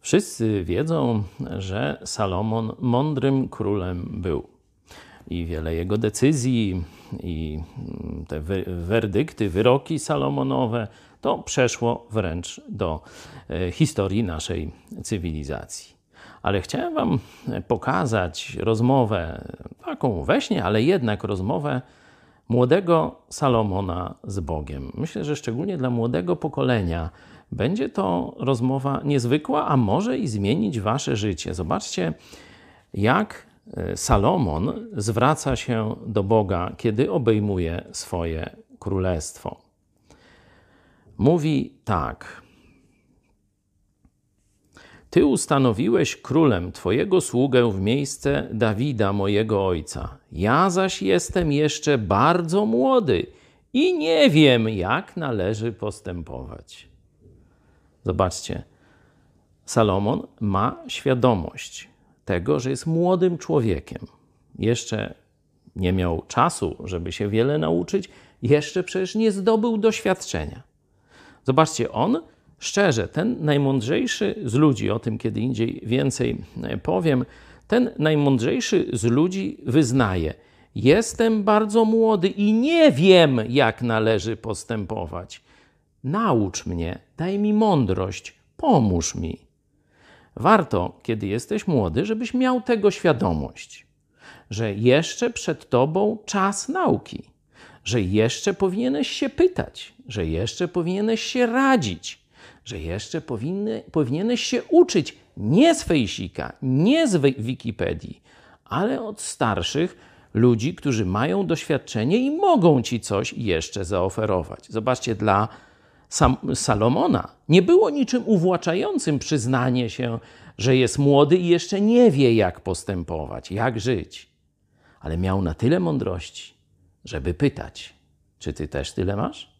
Wszyscy wiedzą, że Salomon mądrym królem był. I wiele jego decyzji, i te werdykty, wyroki Salomonowe, to przeszło wręcz do e, historii naszej cywilizacji. Ale chciałem Wam pokazać rozmowę, taką we śnie, ale jednak rozmowę młodego Salomona z Bogiem. Myślę, że szczególnie dla młodego pokolenia będzie to rozmowa niezwykła, a może i zmienić Wasze życie. Zobaczcie, jak e, Salomon zwraca się do Boga, kiedy obejmuje swoje królestwo. Mówi tak. Ty ustanowiłeś królem Twojego sługę w miejsce Dawida, mojego ojca. Ja zaś jestem jeszcze bardzo młody i nie wiem, jak należy postępować. Zobaczcie, Salomon ma świadomość tego, że jest młodym człowiekiem. Jeszcze nie miał czasu, żeby się wiele nauczyć, jeszcze przecież nie zdobył doświadczenia. Zobaczcie, on szczerze, ten najmądrzejszy z ludzi, o tym kiedy indziej więcej e, powiem, ten najmądrzejszy z ludzi wyznaje: Jestem bardzo młody i nie wiem, jak należy postępować. Naucz mnie, daj mi mądrość, pomóż mi. Warto, kiedy jesteś młody, żebyś miał tego świadomość, że jeszcze przed tobą czas nauki, że jeszcze powinieneś się pytać, że jeszcze powinieneś się radzić, że jeszcze powinny, powinieneś się uczyć nie z Fejsika, nie z Wikipedii, ale od starszych ludzi, którzy mają doświadczenie i mogą ci coś jeszcze zaoferować. Zobaczcie, dla Sam, Salomona nie było niczym uwłaczającym przyznanie się, że jest młody i jeszcze nie wie, jak postępować, jak żyć. Ale miał na tyle mądrości, żeby pytać: Czy ty też tyle masz?